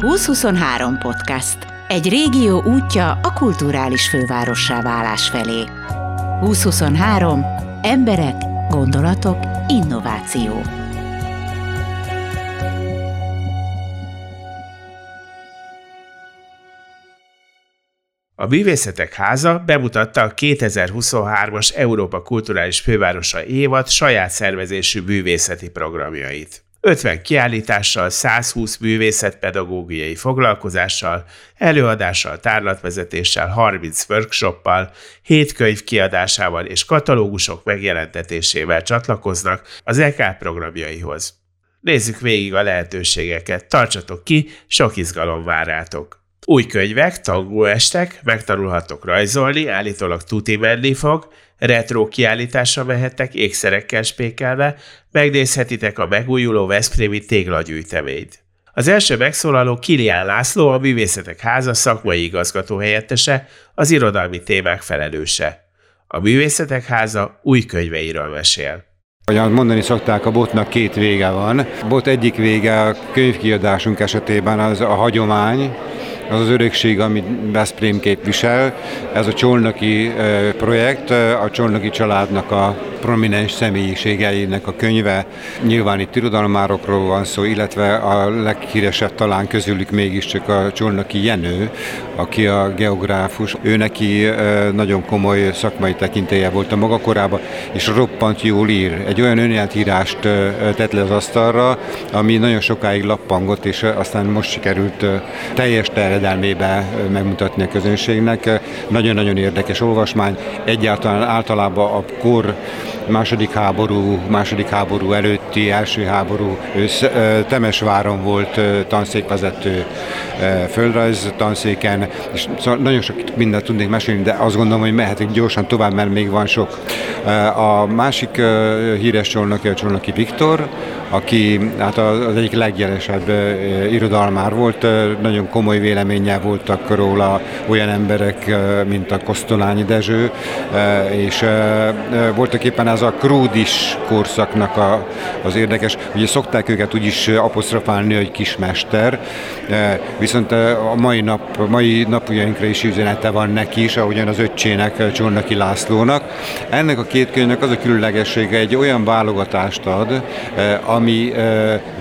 2023 podcast. Egy régió útja a kulturális fővárossá válás felé. 2023. Emberek, gondolatok, innováció. A Művészetek Háza bemutatta a 2023-as Európa Kulturális Fővárosa évad saját szervezésű művészeti programjait. 50 kiállítással, 120 művészetpedagógiai foglalkozással, előadással, tárlatvezetéssel, 30 workshoppal, 7 könyv kiadásával és katalógusok megjelentetésével csatlakoznak az EK programjaihoz. Nézzük végig a lehetőségeket, tartsatok ki, sok izgalom vár rátok! Új könyvek, tangóestek, megtanulhatok rajzolni, állítólag tuti menni fog, retro kiállításra mehettek ékszerekkel spékelve, megnézhetitek a megújuló Veszprémi téglagyűjteményt. Az első megszólaló Kilián László, a Művészetek Háza szakmai igazgató helyettese, az irodalmi témák felelőse. A Művészetek Háza új könyveiről mesél. Ahogyan mondani szokták, a botnak két vége van. A bot egyik vége a könyvkiadásunk esetében az a hagyomány, az az örökség, amit Veszprém képvisel. Ez a Csolnoki projekt, a Csolnoki családnak a prominens személyiségeinek a könyve. Nyilván itt irodalmárokról van szó, illetve a leghíresebb talán közülük mégiscsak a Csolnoki Jenő, aki a geográfus. Ő neki nagyon komoly szakmai tekintélye volt a maga korában, és roppant jól ír. Egy olyan önjeltírást tett le az asztalra, ami nagyon sokáig lappangott, és aztán most sikerült teljes terjedelmébe megmutatni a közönségnek. Nagyon-nagyon érdekes olvasmány. Egyáltalán általában a kor második háború, második háború előtti, első háború, ő Temesváron volt tanszékvezető földrajz tanszéken, és szóval nagyon sok mindent tudnék mesélni, de azt gondolom, hogy mehetünk gyorsan tovább, mert még van sok. A másik híres csolnoki a Csolnoki Viktor, aki hát az egyik legjelesebb irodalmár volt, nagyon komoly véleménnyel voltak róla olyan emberek, mint a Kosztolányi Dezső, és voltak éppen ez a krúdis korszaknak a, az érdekes, ugye szokták őket úgy is apostrofálni, hogy kismester, viszont a mai nap, mai napujainkra is üzenete van neki is, ahogyan az öccsének, Csornaki Lászlónak. Ennek a két könyvnek az a különlegessége, egy olyan válogatást ad, ami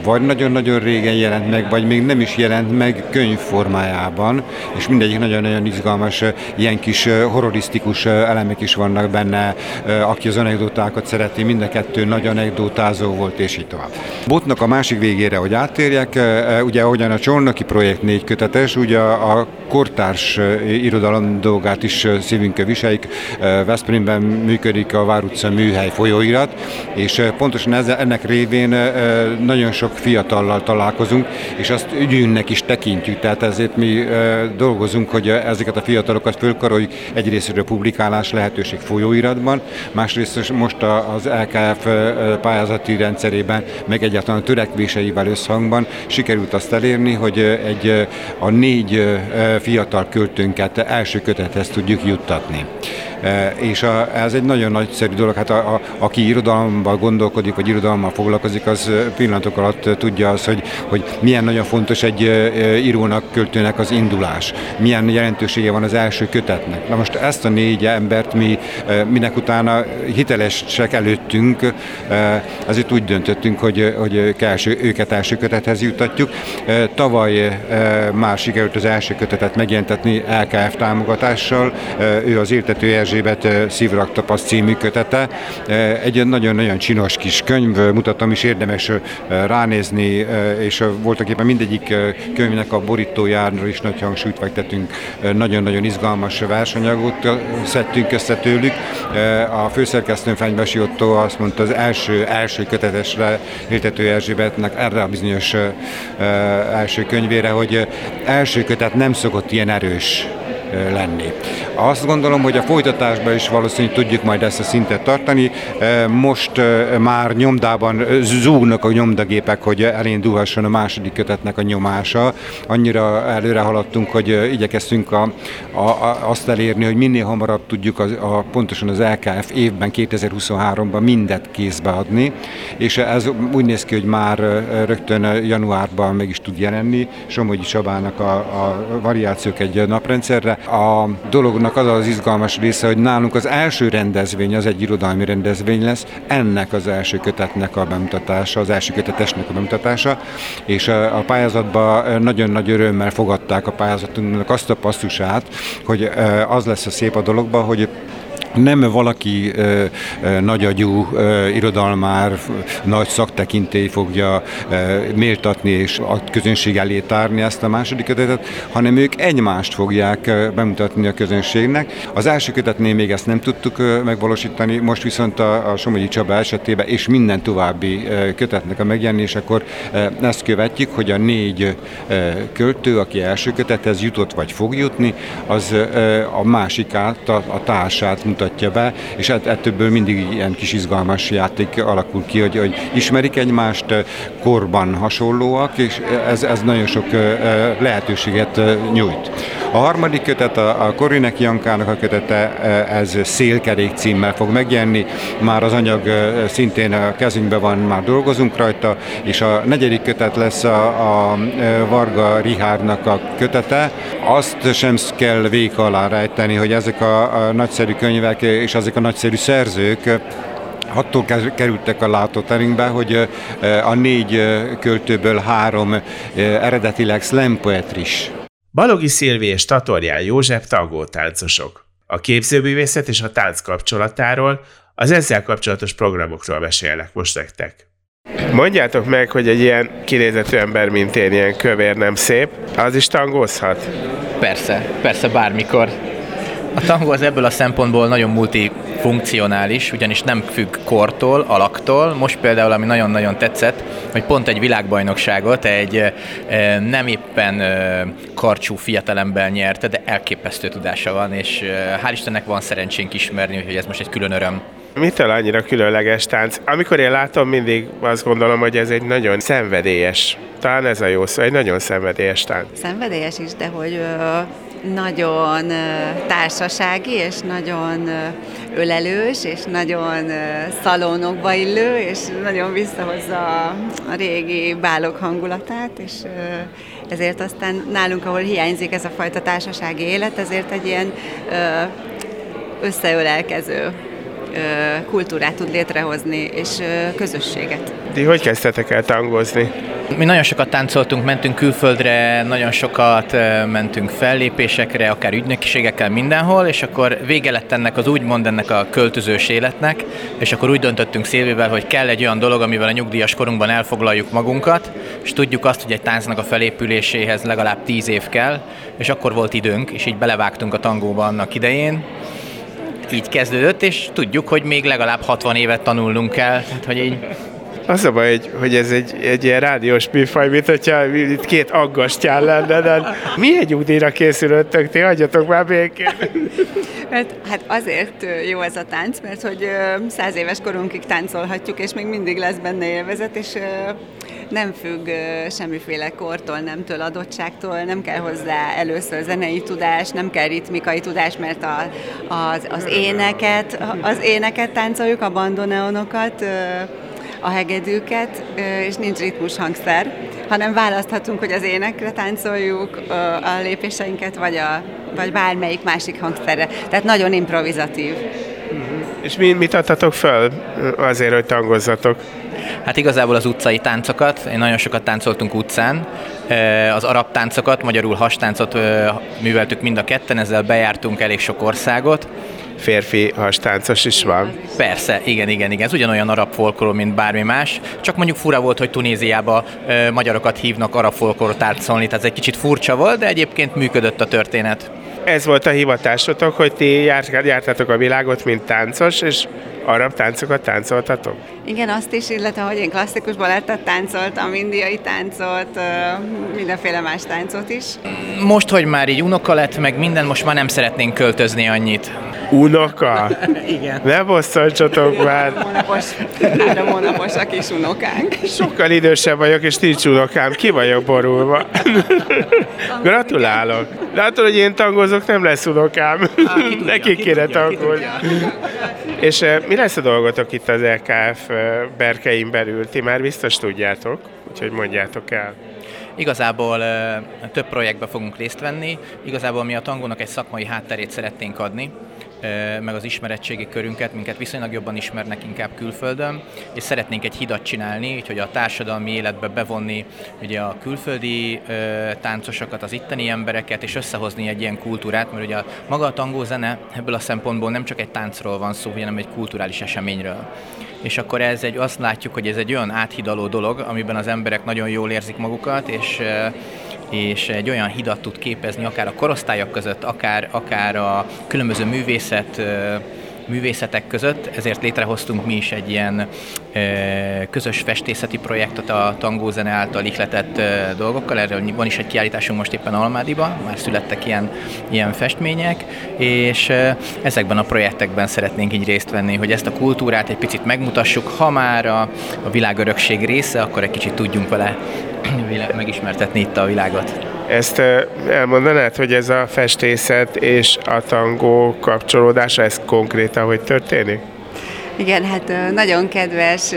vagy nagyon-nagyon régen jelent meg, vagy még nem is jelent meg könyv formájában, és mindegyik nagyon-nagyon izgalmas, ilyen kis horrorisztikus elemek is vannak benne, aki az anekdotákat szereti, mind a kettő nagy anekdotázó volt, és így tovább. Botnak a másik végére, hogy áttérjek, ugye ahogyan a Csornoki projekt négy kötetes, ugye a kortárs irodalom dolgát is szívünkkel viseljük. Veszprémben működik a Vár utca műhely folyóirat, és pontosan ennek révén nagyon sok fiatallal találkozunk, és azt ügyünknek is tekintjük, tehát ezért mi dolgozunk, hogy ezeket a fiatalokat fölkaroljuk egyrészt a publikálás lehetőség folyóiratban, másrészt most az LKF pályázati rendszerében, meg egyáltalán a törekvéseivel összhangban sikerült azt elérni, hogy egy a négy fiatal költőnket első kötethez tudjuk juttatni. E, és a, ez egy nagyon nagyszerű dolog, hát a, a, aki irodalomban gondolkodik, vagy irodalommal foglalkozik, az pillanatok alatt tudja az, hogy, hogy milyen nagyon fontos egy írónak, költőnek az indulás, milyen jelentősége van az első kötetnek. Na most ezt a négy embert mi, minek utána hitelesek előttünk, azért úgy döntöttünk, hogy, hogy első, őket első kötethez jutatjuk. Tavaly már sikerült az első kötetet megjelentetni LKF támogatással, ő az éltető Erzsébet Szívrak Tapasz című kötete. Egy nagyon-nagyon csinos kis könyv, mutatom is érdemes ránézni, és voltak éppen mindegyik könyvnek a borítójára is nagy hangsúlyt fektetünk, nagyon-nagyon izgalmas versenyagot szedtünk össze tőlük. A főszerkesztő Fenyvesi Otto azt mondta az első, első kötetesre Éltető Erzsébetnek erre a bizonyos első könyvére, hogy első kötet nem szokott ilyen erős lenni. Azt gondolom, hogy a folytatásban is valószínűleg tudjuk majd ezt a szintet tartani. Most már nyomdában zúgnak a nyomdagépek, hogy elindulhasson a második kötetnek a nyomása. Annyira előre haladtunk, hogy igyekeztünk a, a, a, azt elérni, hogy minél hamarabb tudjuk a, a, pontosan az LKF évben, 2023-ban mindet kézbe adni, és ez úgy néz ki, hogy már rögtön januárban meg is tud jelenni. Somogyi Csabának a, a variációk egy naprendszerre. A dolognak az az izgalmas része, hogy nálunk az első rendezvény az egy irodalmi rendezvény lesz, ennek az első kötetnek a bemutatása, az első kötetesnek a bemutatása, és a pályázatban nagyon nagy örömmel fogadták a pályázatunknak azt a passzusát, hogy az lesz a szép a dologban, hogy nem valaki ö, ö, nagyagyú ö, irodalmár, nagy szaktekintély fogja ö, méltatni és a közönség elé tárni ezt a második kötetet, hanem ők egymást fogják ö, bemutatni a közönségnek. Az első kötetnél még ezt nem tudtuk ö, megvalósítani, most viszont a, a Somogyi Csaba esetében és minden további ö, kötetnek a megjelenésekor ö, ezt követjük, hogy a négy ö, költő, aki első kötethez jutott vagy fog jutni, az ö, a másikát, a, a társát mutatja be, és ettől mindig ilyen kis izgalmas játék alakul ki, hogy, hogy ismerik egymást, korban hasonlóak, és ez, ez nagyon sok lehetőséget nyújt. A harmadik kötet, a, a Korinek Jankának a kötete, ez Szélkerék címmel fog megjelenni, már az anyag szintén a kezünkben van, már dolgozunk rajta, és a negyedik kötet lesz a, a Varga Rihárnak a kötete. Azt sem kell vék alá rejteni, hogy ezek a, a nagyszerű könyvek és ezek a nagyszerű szerzők attól kerültek a látóterünkbe, hogy a négy költőből három eredetileg slam poetris. Balogi Szilvi és Tatorján József tangótáncosok. A képzőművészet és a tánc kapcsolatáról, az ezzel kapcsolatos programokról mesélnek most nektek. Mondjátok meg, hogy egy ilyen kinézetű ember, mint én, ilyen kövér nem szép, az is tangózhat? Persze, persze bármikor. A tangó az ebből a szempontból nagyon multifunkcionális, ugyanis nem függ kortól, alaktól. Most például, ami nagyon-nagyon tetszett, hogy pont egy világbajnokságot egy nem éppen karcsú fiatalember nyerte, de elképesztő tudása van, és hál' Istennek van szerencsénk ismerni, hogy ez most egy külön öröm. Mitől annyira különleges tánc? Amikor én látom, mindig azt gondolom, hogy ez egy nagyon szenvedélyes, talán ez a jó szó, egy nagyon szenvedélyes tánc. Szenvedélyes is, de hogy nagyon társasági, és nagyon ölelős, és nagyon szalonokba illő, és nagyon visszahozza a régi bálok hangulatát, és ezért aztán nálunk, ahol hiányzik ez a fajta társasági élet, ezért egy ilyen összeölelkező kultúrát tud létrehozni, és közösséget. Ti hogy kezdtetek el tangozni? Mi nagyon sokat táncoltunk, mentünk külföldre, nagyon sokat mentünk fellépésekre, akár ügynökségekkel mindenhol, és akkor vége lett ennek az úgymond ennek a költözős életnek, és akkor úgy döntöttünk Szilvivel, hogy kell egy olyan dolog, amivel a nyugdíjas korunkban elfoglaljuk magunkat, és tudjuk azt, hogy egy táncnak a felépüléséhez legalább tíz év kell, és akkor volt időnk, és így belevágtunk a tangóba annak idején, így kezdődött, és tudjuk, hogy még legalább 60 évet tanulnunk kell, tehát hogy így az a baj, hogy ez egy, egy ilyen rádiós műfaj, mint hogyha itt két aggastyán lenne, de milyen nyugdíjra készülöttök, ti hagyjatok már békén. Mert, hát azért jó ez a tánc, mert hogy száz éves korunkig táncolhatjuk, és még mindig lesz benne élvezet, és nem függ semmiféle kortól, nemtől, adottságtól, nem kell hozzá először zenei tudás, nem kell ritmikai tudás, mert a, az, az éneket, az éneket táncoljuk, a bandoneonokat, a hegedűket, és nincs ritmus hangszer, hanem választhatunk, hogy az énekre táncoljuk a lépéseinket, vagy, a, vagy bármelyik másik hangszerre. Tehát nagyon improvizatív. És mi, mit adtatok fel azért, hogy tangozzatok? Hát igazából az utcai táncokat, én nagyon sokat táncoltunk utcán, az arab táncokat, magyarul hastáncot műveltük mind a ketten, ezzel bejártunk elég sok országot, férfi hastáncos is van. Persze, igen, igen, igen. Ez ugyanolyan arab folklór, mint bármi más. Csak mondjuk fura volt, hogy Tunéziába magyarokat hívnak arab folklór táncolni, tehát ez egy kicsit furcsa volt, de egyébként működött a történet. ez volt a hivatásotok, hogy ti jártátok a világot, mint táncos, és arab táncokat táncoltatok? Igen, azt is, illetve hogy én klasszikus balettet táncoltam, indiai táncot, mindenféle más táncot is. Most, hogy már így unoka lett, meg minden, most már nem szeretnénk költözni annyit. Unoka? Igen. Ne bosszantsatok már. Hónapos, három hónapos a kis unokánk. Sokkal idősebb vagyok, és nincs unokám. Ki vagyok borulva. Gratulálok. Látod, hogy én tangozok, nem lesz unokám. Neki kéne tangolni. És mi lesz a dolgotok itt az LKF berkein belül? Ti már biztos tudjátok, úgyhogy mondjátok el. Igazából több projektbe fogunk részt venni. Igazából mi a tangónak egy szakmai hátterét szeretnénk adni, meg az ismerettségi körünket, minket viszonylag jobban ismernek inkább külföldön, és szeretnénk egy hidat csinálni, úgyhogy a társadalmi életbe bevonni ugye a külföldi táncosokat, az itteni embereket, és összehozni egy ilyen kultúrát, mert ugye a, maga a tangó zene ebből a szempontból nem csak egy táncról van szó, hanem egy kulturális eseményről. És akkor ez egy, azt látjuk, hogy ez egy olyan áthidaló dolog, amiben az emberek nagyon jól érzik magukat, és és egy olyan hidat tud képezni, akár a korosztályok között, akár, akár a különböző művészet művészetek között, ezért létrehoztunk mi is egy ilyen közös festészeti projektet a tangó zene által ihletett dolgokkal. Erről van is egy kiállításunk most éppen Almádiba, már születtek ilyen, ilyen festmények, és ezekben a projektekben szeretnénk így részt venni, hogy ezt a kultúrát egy picit megmutassuk, ha már a, a világörökség része, akkor egy kicsit tudjunk vele megismertetni itt a világot. Ezt elmondanád, hogy ez a festészet és a tangó kapcsolódása, ez konkrétan hogy történik? Igen, hát nagyon kedves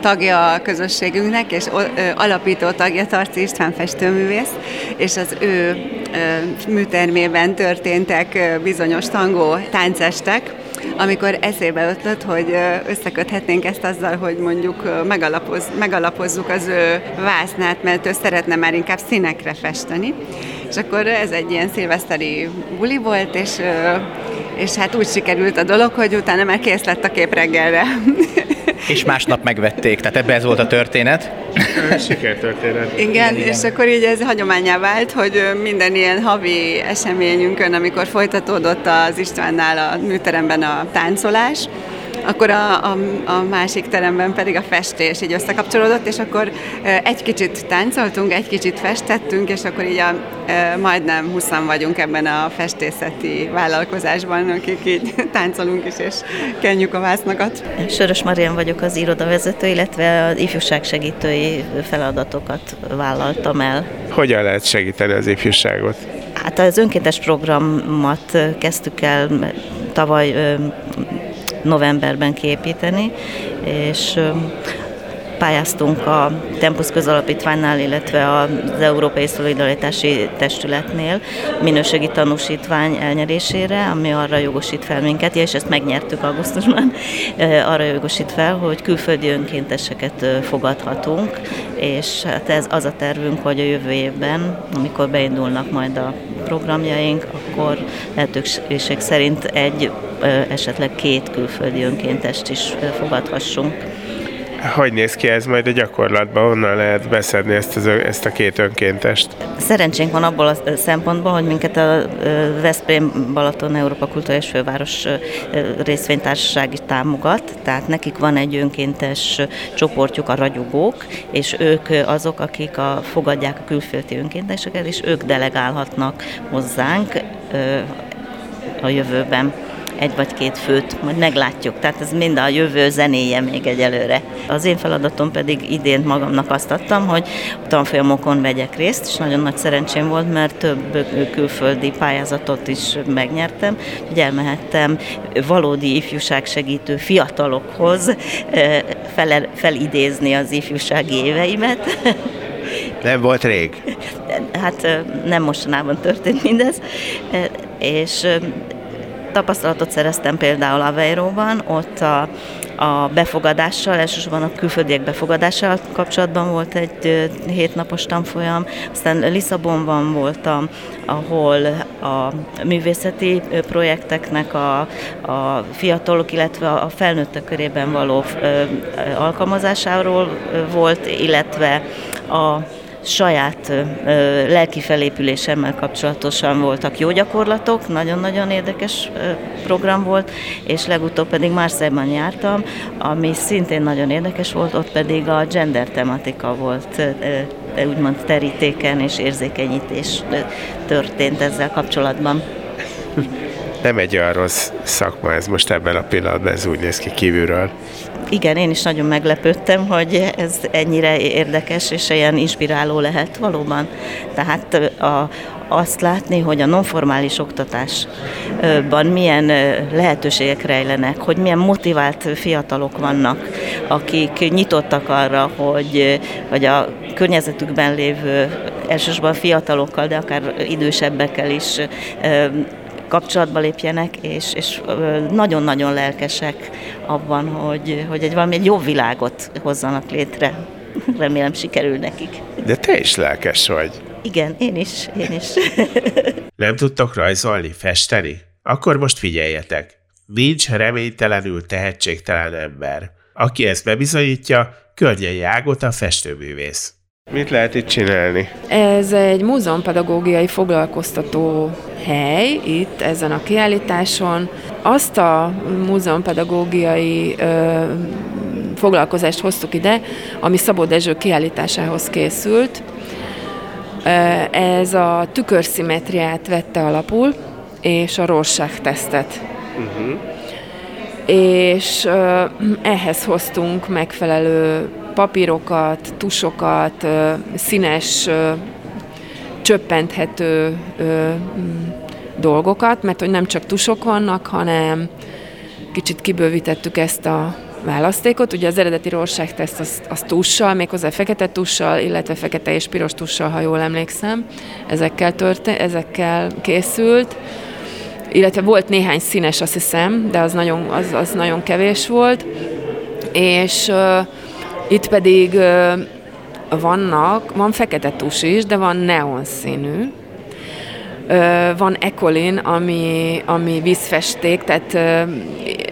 tagja a közösségünknek, és alapító tagja Tarci István festőművész, és az ő műtermében történtek bizonyos tangó táncestek, amikor eszébe ötlött, hogy összeköthetnénk ezt azzal, hogy mondjuk megalapoz, megalapozzuk az ő vásznát, mert ő szeretne már inkább színekre festeni. És akkor ez egy ilyen szilveszteri buli volt, és, és hát úgy sikerült a dolog, hogy utána már kész lett a kép reggelre. És másnap megvették, tehát ebbe ez volt a történet. Sikertörténet. Igen, igen, és akkor így ez hagyományá vált, hogy minden ilyen havi eseményünkön, amikor folytatódott az Istvánnál a műteremben a táncolás, akkor a, a, a másik teremben pedig a festés így összekapcsolódott, és akkor egy kicsit táncoltunk, egy kicsit festettünk, és akkor így a, majdnem 20 vagyunk ebben a festészeti vállalkozásban, akik így táncolunk is, és kenjük a vásznakat. Sörös Marian vagyok az irodavezető, illetve az ifjúság segítői feladatokat vállaltam el. Hogyan lehet segíteni az ifjúságot? Hát az önkéntes programot kezdtük el tavaly novemberben kiépíteni, és pályáztunk a Tempus közalapítványnál, illetve az Európai Szolidaritási Testületnél minőségi tanúsítvány elnyerésére, ami arra jogosít fel minket, és ezt megnyertük augusztusban, arra jogosít fel, hogy külföldi önkénteseket fogadhatunk, és hát ez az a tervünk, hogy a jövő évben, amikor beindulnak majd a programjaink, akkor lehetőség szerint egy, esetleg két külföldi önkéntest is fogadhassunk. Hogy néz ki ez majd a gyakorlatban? Honnan lehet beszedni ezt, az, ezt a két önkéntest? Szerencsénk van abból a szempontból, hogy minket a Veszprém Balaton Európa Kulturális Főváros részvénytársaság is támogat, tehát nekik van egy önkéntes csoportjuk, a ragyogók, és ők azok, akik a, fogadják a külföldi önkénteseket, és ők delegálhatnak hozzánk a jövőben egy vagy két főt, majd meglátjuk. Tehát ez mind a jövő zenéje még egyelőre. Az én feladatom pedig idén magamnak azt adtam, hogy tanfolyamokon vegyek részt, és nagyon nagy szerencsém volt, mert több külföldi pályázatot is megnyertem, hogy elmehettem valódi ifjúság segítő fiatalokhoz fel, felidézni az ifjúsági éveimet. Nem volt rég? Hát nem mostanában történt mindez, és tapasztalatot szereztem például Aveiróban, ott a, a befogadással, elsősorban a külföldiek befogadással kapcsolatban volt egy hétnapos tanfolyam, aztán Lisszabonban voltam, ahol a művészeti projekteknek a, a fiatalok, illetve a felnőttek körében való alkalmazásáról volt, illetve a saját lelki felépülésemmel kapcsolatosan voltak jó gyakorlatok, nagyon-nagyon érdekes program volt, és legutóbb pedig Marseille-ban jártam, ami szintén nagyon érdekes volt, ott pedig a gender tematika volt úgymond terítéken és érzékenyítés történt ezzel kapcsolatban. Nem egy olyan rossz szakma ez most ebben a pillanatban, ez úgy néz ki kívülről. Igen, én is nagyon meglepődtem, hogy ez ennyire érdekes és ilyen inspiráló lehet valóban. Tehát a, azt látni, hogy a nonformális oktatásban milyen lehetőségek rejlenek, hogy milyen motivált fiatalok vannak, akik nyitottak arra, hogy, hogy a környezetükben lévő elsősorban fiatalokkal, de akár idősebbekkel is kapcsolatba lépjenek, és, és nagyon-nagyon lelkesek abban, hogy, hogy egy valami egy jobb világot hozzanak létre. Remélem sikerül nekik. De te is lelkes vagy. Igen, én is, én is. Nem tudtok rajzolni, festeni? Akkor most figyeljetek. Nincs reménytelenül tehetségtelen ember. Aki ezt bebizonyítja, Környei Ágot a festőművész. Mit lehet itt csinálni? Ez egy múzeumpedagógiai foglalkoztató hely itt ezen a kiállításon. Azt a múzeumpedagógiai ö, foglalkozást hoztuk ide, ami Szabó Dezső kiállításához készült. Ez a tükörszimetriát vette alapul, és a Rorschach tesztet. Uh-huh. És ehhez hoztunk megfelelő papírokat, tusokat, színes, csöppenthető dolgokat, mert hogy nem csak tusok vannak, hanem kicsit kibővítettük ezt a választékot. Ugye az eredeti Rorschach teszt az, az tussal, méghozzá fekete tussal, illetve fekete és piros tussal, ha jól emlékszem. Ezekkel, törte, ezekkel készült. Illetve volt néhány színes, azt hiszem, de az nagyon, az, az nagyon kevés volt. És uh, itt pedig vannak, van fekete tus is, de van neon színű. Van ekolin, ami, ami vízfesték, tehát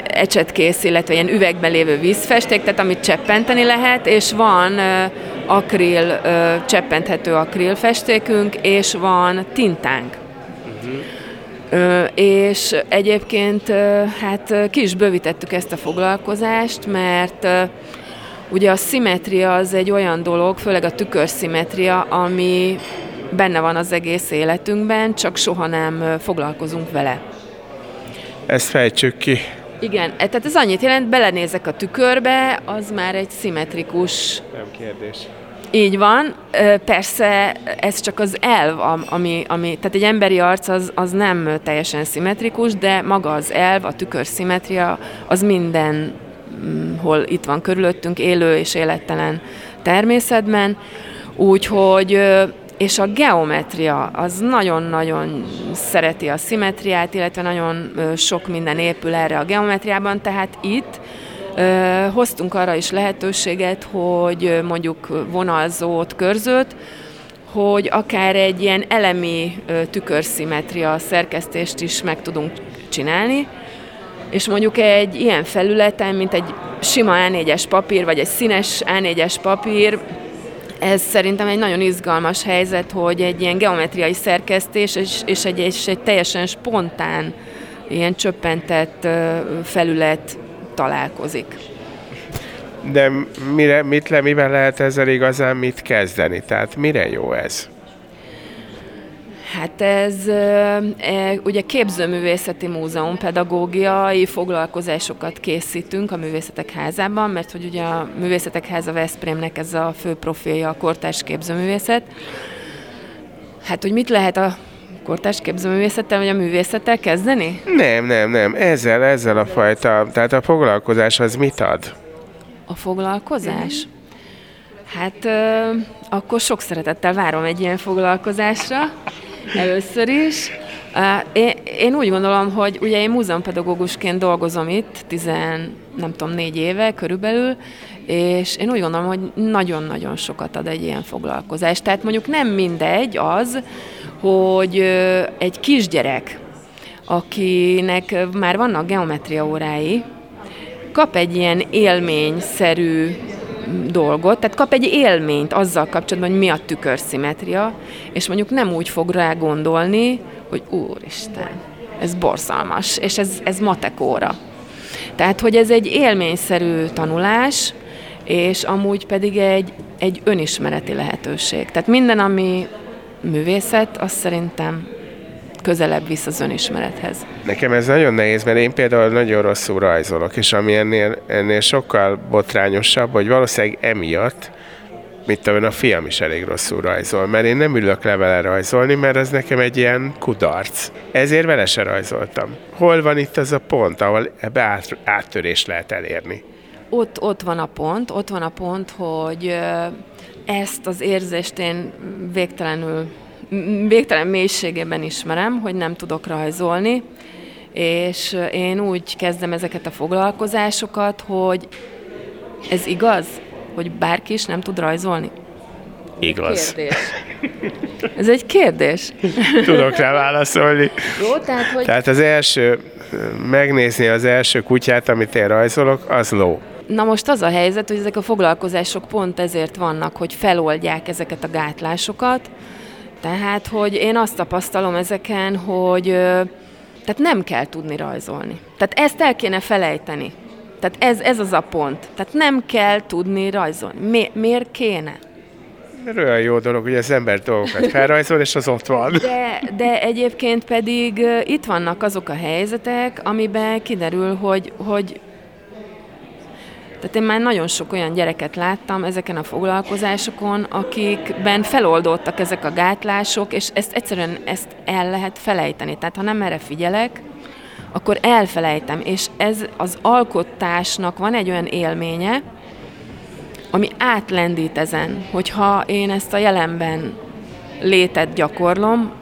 ecsetkész, illetve ilyen üvegben lévő vízfesték, tehát amit cseppenteni lehet, és van akril, cseppenthető akril festékünk, és van tintánk. Uh-huh. És egyébként hát ki is bővítettük ezt a foglalkozást, mert ugye a szimetria az egy olyan dolog, főleg a tükörszimetria, ami benne van az egész életünkben, csak soha nem foglalkozunk vele. Ezt fejtsük ki. Igen, e, tehát ez annyit jelent, belenézek a tükörbe, az már egy szimmetrikus... Nem kérdés. Így van, persze ez csak az elv, ami, ami tehát egy emberi arc az, az nem teljesen szimmetrikus, de maga az elv, a tükör szimmetria, az minden, hol itt van körülöttünk, élő és élettelen természetben, úgyhogy és a geometria az nagyon-nagyon szereti a szimetriát, illetve nagyon sok minden épül erre a geometriában, tehát itt hoztunk arra is lehetőséget, hogy mondjuk vonalzót, körzőt, hogy akár egy ilyen elemi tükörszimetria szerkesztést is meg tudunk csinálni, és mondjuk egy ilyen felületen, mint egy sima A4-es papír, vagy egy színes A4-es papír, ez szerintem egy nagyon izgalmas helyzet, hogy egy ilyen geometriai szerkesztés és, és, egy, és egy teljesen spontán, ilyen csöppentett felület találkozik. De mire, mit le, mivel lehet ezzel igazán mit kezdeni? Tehát mire jó ez? Hát ez e, ugye képzőművészeti múzeum pedagógiai foglalkozásokat készítünk a Művészetek Házában, mert hogy ugye a Művészetek Háza Veszprémnek ez a fő profilja a kortárs képzőművészet. Hát, hogy mit lehet a kortárs képzőművészettel vagy a művészettel kezdeni? Nem, nem, nem. Ezzel, ezzel a fajta, tehát a foglalkozás az mit ad? A foglalkozás? Hát ö, akkor sok szeretettel várom egy ilyen foglalkozásra először is. Én, én úgy gondolom, hogy ugye én múzeumpedagógusként dolgozom itt, tizen, nem tudom, négy éve körülbelül, és én úgy gondolom, hogy nagyon-nagyon sokat ad egy ilyen foglalkozás. Tehát mondjuk nem mindegy az, hogy egy kisgyerek, akinek már vannak geometria órái, kap egy ilyen élményszerű dolgot, tehát kap egy élményt azzal kapcsolatban, hogy mi a tükörszimetria, és mondjuk nem úgy fog rá gondolni, hogy úristen, ez borzalmas, és ez, ez matekóra. Tehát, hogy ez egy élményszerű tanulás, és amúgy pedig egy, egy önismereti lehetőség. Tehát minden, ami művészet, az szerintem közelebb visz az önismerethez. Nekem ez nagyon nehéz, mert én például nagyon rosszul rajzolok, és ami ennél, ennél sokkal botrányosabb, hogy valószínűleg emiatt, mit tudom, a fiam is elég rosszul rajzol, mert én nem ülök le vele rajzolni, mert ez nekem egy ilyen kudarc. Ezért vele se rajzoltam. Hol van itt az a pont, ahol ebbe át, áttörés lehet elérni? Ott, ott van a pont, ott van a pont, hogy ezt az érzést én végtelenül végtelen mélységében ismerem, hogy nem tudok rajzolni, és én úgy kezdem ezeket a foglalkozásokat, hogy ez igaz, hogy bárki is nem tud rajzolni? Igaz. Kérdés. Ez egy kérdés. Tudok rá válaszolni. Jó, tehát, hogy... Tehát az első, megnézni az első kutyát, amit én rajzolok, az ló. Na most az a helyzet, hogy ezek a foglalkozások pont ezért vannak, hogy feloldják ezeket a gátlásokat, tehát, hogy én azt tapasztalom ezeken, hogy tehát nem kell tudni rajzolni. Tehát ezt el kéne felejteni. Tehát ez, ez az a pont. Tehát nem kell tudni rajzolni. Mi, miért kéne? Mert olyan jó dolog, hogy az ember dolgokat felrajzol, és az ott van. De, de egyébként pedig itt vannak azok a helyzetek, amiben kiderül, hogy, hogy tehát én már nagyon sok olyan gyereket láttam ezeken a foglalkozásokon, akikben feloldódtak ezek a gátlások, és ezt egyszerűen ezt el lehet felejteni. Tehát ha nem erre figyelek, akkor elfelejtem, és ez az alkotásnak van egy olyan élménye, ami átlendít ezen, hogyha én ezt a jelenben létet gyakorlom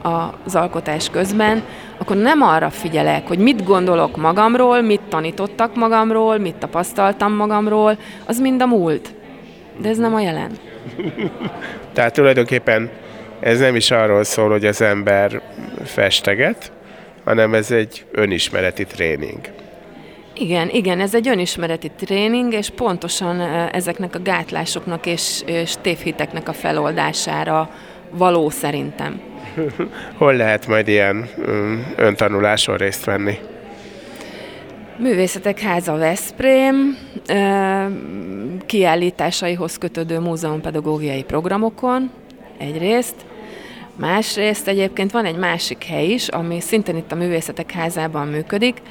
az alkotás közben, akkor nem arra figyelek, hogy mit gondolok magamról, mit tanítottak magamról, mit tapasztaltam magamról, az mind a múlt. De ez nem a jelen. Tehát tulajdonképpen ez nem is arról szól, hogy az ember festeget, hanem ez egy önismereti tréning. Igen, igen, ez egy önismereti tréning, és pontosan ezeknek a gátlásoknak és, és tévhiteknek a feloldására való szerintem. Hol lehet majd ilyen mm, öntanuláson részt venni? Művészetek Háza Veszprém, kiállításaihoz kötődő múzeumpedagógiai programokon egyrészt, másrészt egyébként van egy másik hely is, ami szintén itt a Művészetek Házában működik,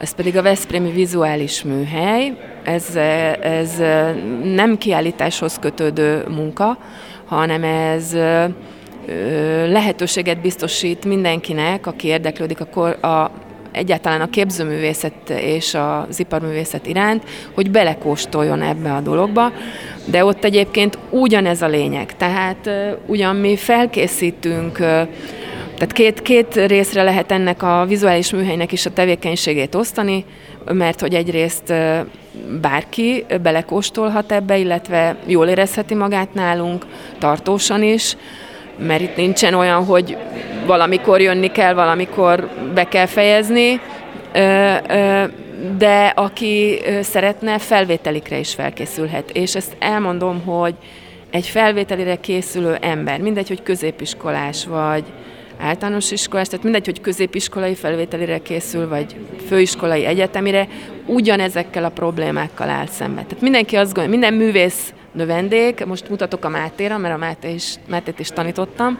ez pedig a Veszprémi Vizuális Műhely. Ez, ez nem kiállításhoz kötődő munka, hanem ez lehetőséget biztosít mindenkinek, aki érdeklődik akkor a, egyáltalán a képzőművészet és az iparművészet iránt, hogy belekóstoljon ebbe a dologba, de ott egyébként ugyanez a lényeg. Tehát ugyan mi felkészítünk tehát két, két részre lehet ennek a vizuális műhelynek is a tevékenységét osztani, mert hogy egyrészt bárki belekóstolhat ebbe, illetve jól érezheti magát nálunk, tartósan is, mert itt nincsen olyan, hogy valamikor jönni kell, valamikor be kell fejezni, de aki szeretne, felvételikre is felkészülhet. És ezt elmondom, hogy egy felvételire készülő ember, mindegy, hogy középiskolás vagy általános iskolás, tehát mindegy, hogy középiskolai felvételire készül, vagy főiskolai egyetemire, ugyanezekkel a problémákkal áll szembe. Tehát mindenki azt gondolja, minden művész növendék, most mutatok a Mátéra, mert a Máté is, Mátét is tanítottam,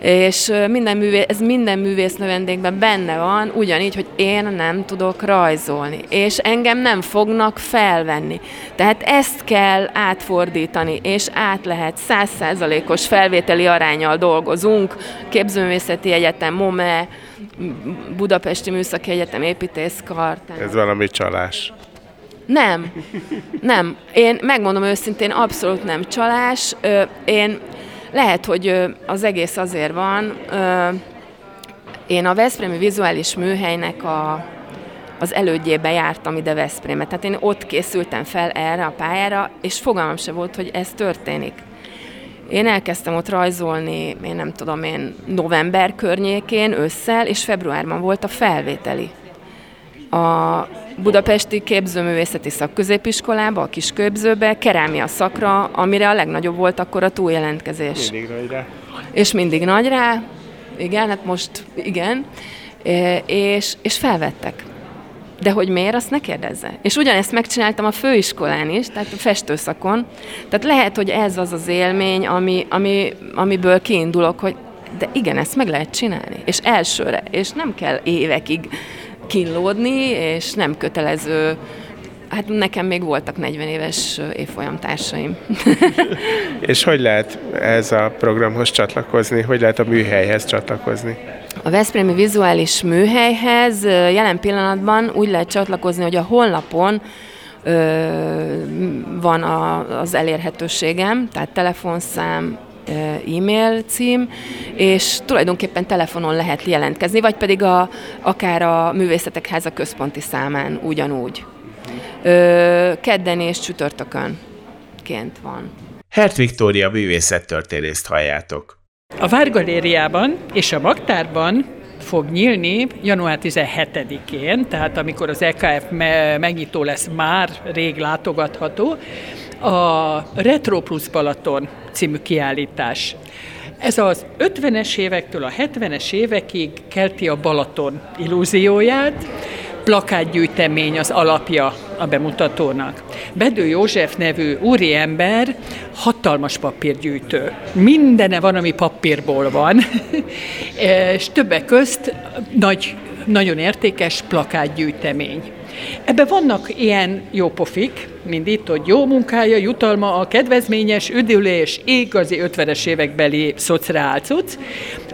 és minden művész, ez minden művész növendékben benne van, ugyanígy, hogy én nem tudok rajzolni, és engem nem fognak felvenni. Tehát ezt kell átfordítani, és át lehet százszázalékos felvételi arányal dolgozunk, Képzőművészeti Egyetem, MOME, Budapesti Műszaki Egyetem építészkar. Ez valami csalás. Nem, nem. Én megmondom őszintén, abszolút nem csalás. Én lehet, hogy az egész azért van. Én a Veszprémi Vizuális Műhelynek a, az elődjébe jártam ide Veszprémbe. Tehát én ott készültem fel erre a pályára, és fogalmam se volt, hogy ez történik. Én elkezdtem ott rajzolni, én nem tudom én, november környékén, ősszel, és februárban volt a felvételi. A budapesti képzőművészeti szakközépiskolába, a kisképzőbe, kerámia szakra, amire a legnagyobb volt akkor a túljelentkezés. Mindig nagy rá. És mindig nagy rá, igen, hát most igen, és, és felvettek. De hogy miért, azt ne kérdezze. És ugyanezt megcsináltam a főiskolán is, tehát a festőszakon. Tehát lehet, hogy ez az az élmény, ami, ami, amiből kiindulok, hogy de igen, ezt meg lehet csinálni. És elsőre. És nem kell évekig kínlódni, és nem kötelező Hát nekem még voltak 40 éves évfolyamtársaim. és hogy lehet ez a programhoz csatlakozni? Hogy lehet a műhelyhez csatlakozni? A Veszprémi Vizuális Műhelyhez jelen pillanatban úgy lehet csatlakozni, hogy a honlapon van az elérhetőségem, tehát telefonszám, e-mail cím, és tulajdonképpen telefonon lehet jelentkezni, vagy pedig a, akár a Művészetek Háza központi számán ugyanúgy. Kedden és csütörtökön ként van. Hert Viktória művészettörténészt halljátok. A Várgalériában és a Magtárban fog nyílni január 17-én, tehát amikor az EKF megnyitó lesz, már rég látogatható, a Retro Plus Balaton című kiállítás. Ez az 50-es évektől a 70-es évekig kelti a Balaton illúzióját, plakátgyűjtemény az alapja a bemutatónak. Bedő József nevű úriember hatalmas papírgyűjtő. Mindene van, ami papírból van, és többek közt nagy, nagyon értékes plakátgyűjtemény. Ebben vannak ilyen jó pofik, mint itt, hogy jó munkája, jutalma, a kedvezményes üdülés, igazi 50-es évekbeli szociálcuc.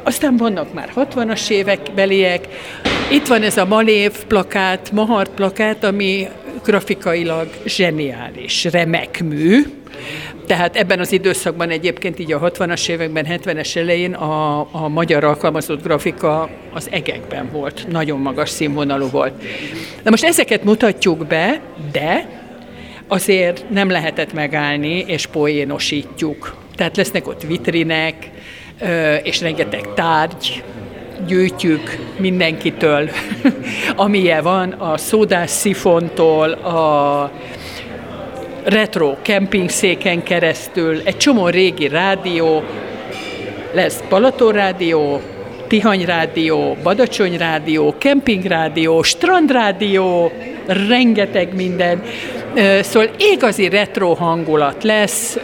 Aztán vannak már 60-as évekbeliek. Itt van ez a Malév plakát, Mahart plakát, ami grafikailag zseniális, remek mű. Tehát ebben az időszakban egyébként így a 60-as években, 70-es elején a, a magyar alkalmazott grafika az egekben volt, nagyon magas színvonalú volt. Na most ezeket mutatjuk be, de azért nem lehetett megállni, és poénosítjuk. Tehát lesznek ott vitrinek, és rengeteg tárgy, gyűjtjük mindenkitől, amilyen van, a szódás szifontól, a retro kempingszéken keresztül, egy csomó régi rádió, lesz Balaton rádió, Tihany rádió, Badacsony rádió, kempingrádió, strandrádió, rengeteg minden. Szóval igazi retro hangulat lesz,